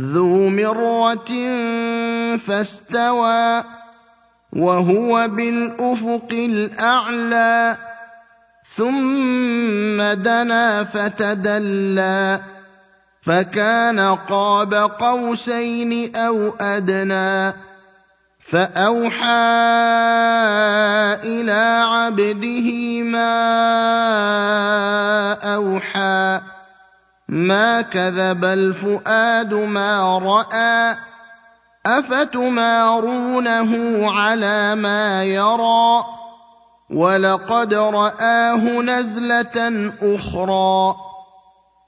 ذو مرة فاستوى وهو بالأفق الأعلى ثم دنا فتدلى فكان قاب قوسين أو أدنى فأوحى إلى عبده ما أوحى. ما كذب الفؤاد ما رأى أفتمارونه على ما يرى ولقد رآه نزلة أخرى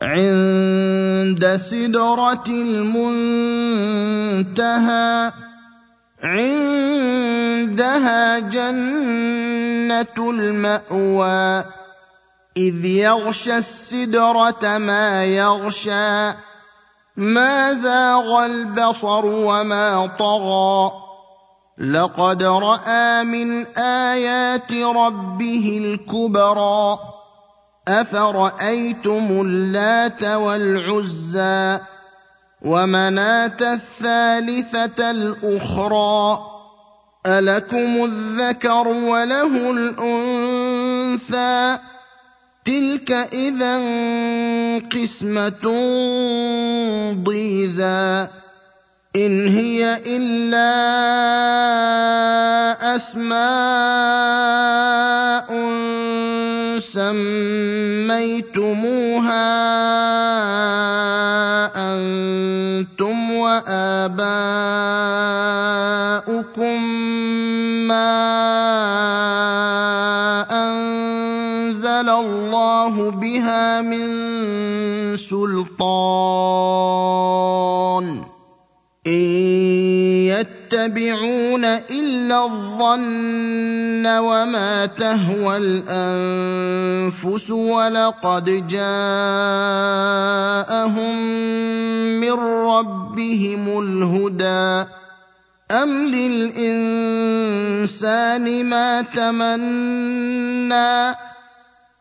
عند سدرة المنتهى عندها جنة المأوى إذ يغشى السدرة ما يغشى ما زاغ البصر وما طغى. لقد رأى من آيات ربه الكبرى أفرأيتم اللات والعزى ومناة الثالثة الأخرى. ألكم الذكر وله الأنثى. تلك اذا قسمه ضيزى ان هي الا اسماء سميتموها أنتم واباؤكم الله بها من سلطان ان يتبعون الا الظن وما تهوى الانفس ولقد جاءهم من ربهم الهدى ام للانسان ما تمنى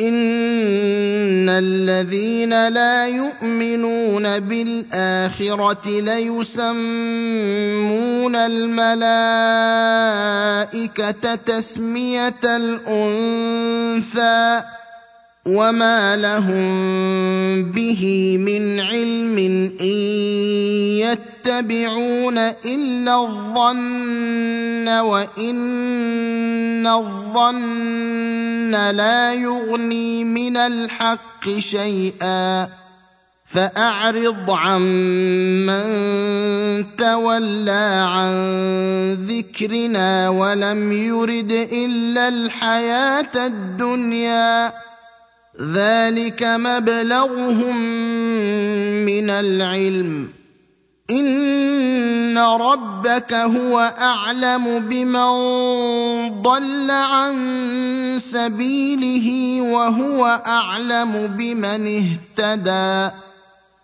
ان الذين لا يؤمنون بالاخره ليسمون الملائكه تسميه الانثى وما لهم به من علم ان يتبعون إلا الظن وإن الظن لا يغني من الحق شيئا فأعرض عمن تولى عن ذكرنا ولم يرد إلا الحياة الدنيا ذلك مبلغهم من العلم ان ربك هو اعلم بمن ضل عن سبيله وهو اعلم بمن اهتدى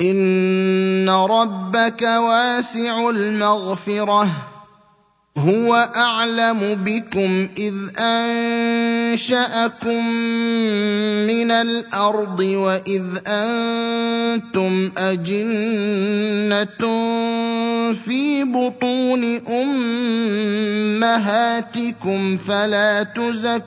ان ربك واسع المغفره هو اعلم بكم اذ انشاكم من الأرض واذ أنتم اجنه في بطون امهاتكم فلا تزكوا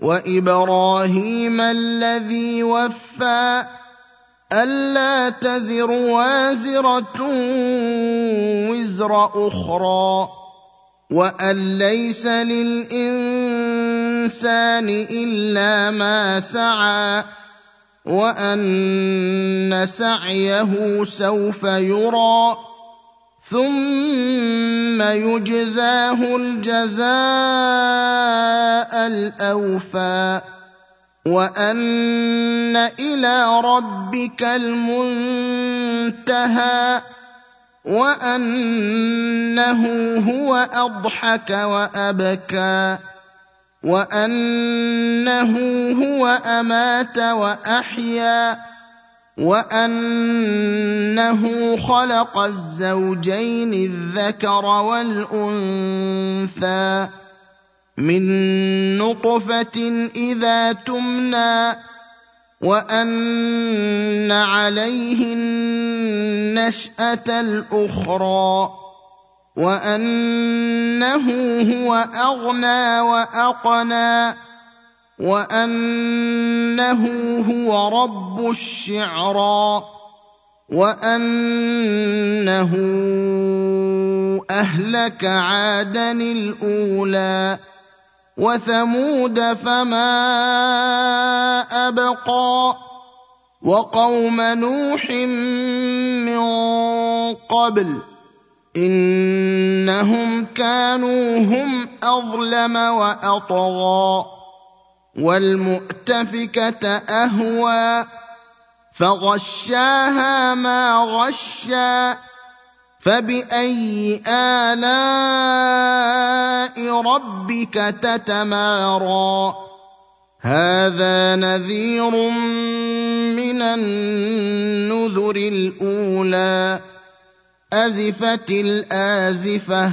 وإبراهيم الذي وفى ألا تزر وازرة وزر أخرى وأن ليس للإنسان إلا ما سعى وأن سعيه سوف يرى ثم يجزاه الجزاء الاوفى وان إلى ربك المنتهى وانه هو اضحك وابكى وانه هو امات واحيا وأنه خلق الزوجين الذكر والأنثى من نطفة إذا تمنى وأن عليه النشأة الأخرى وأنه هو أغنى وأقنى وأنه هو رب الشعرى وأنه أهلك عادا الأولى وثمود فما أبقى وقوم نوح من قبل إنهم كانوا هم أظلم وأطغى والمؤتفكة أهوى فغشاها ما غشى فبأي آلاء ربك تتمارى. هذا نذير من النذر الأولى أزفت الآزفة.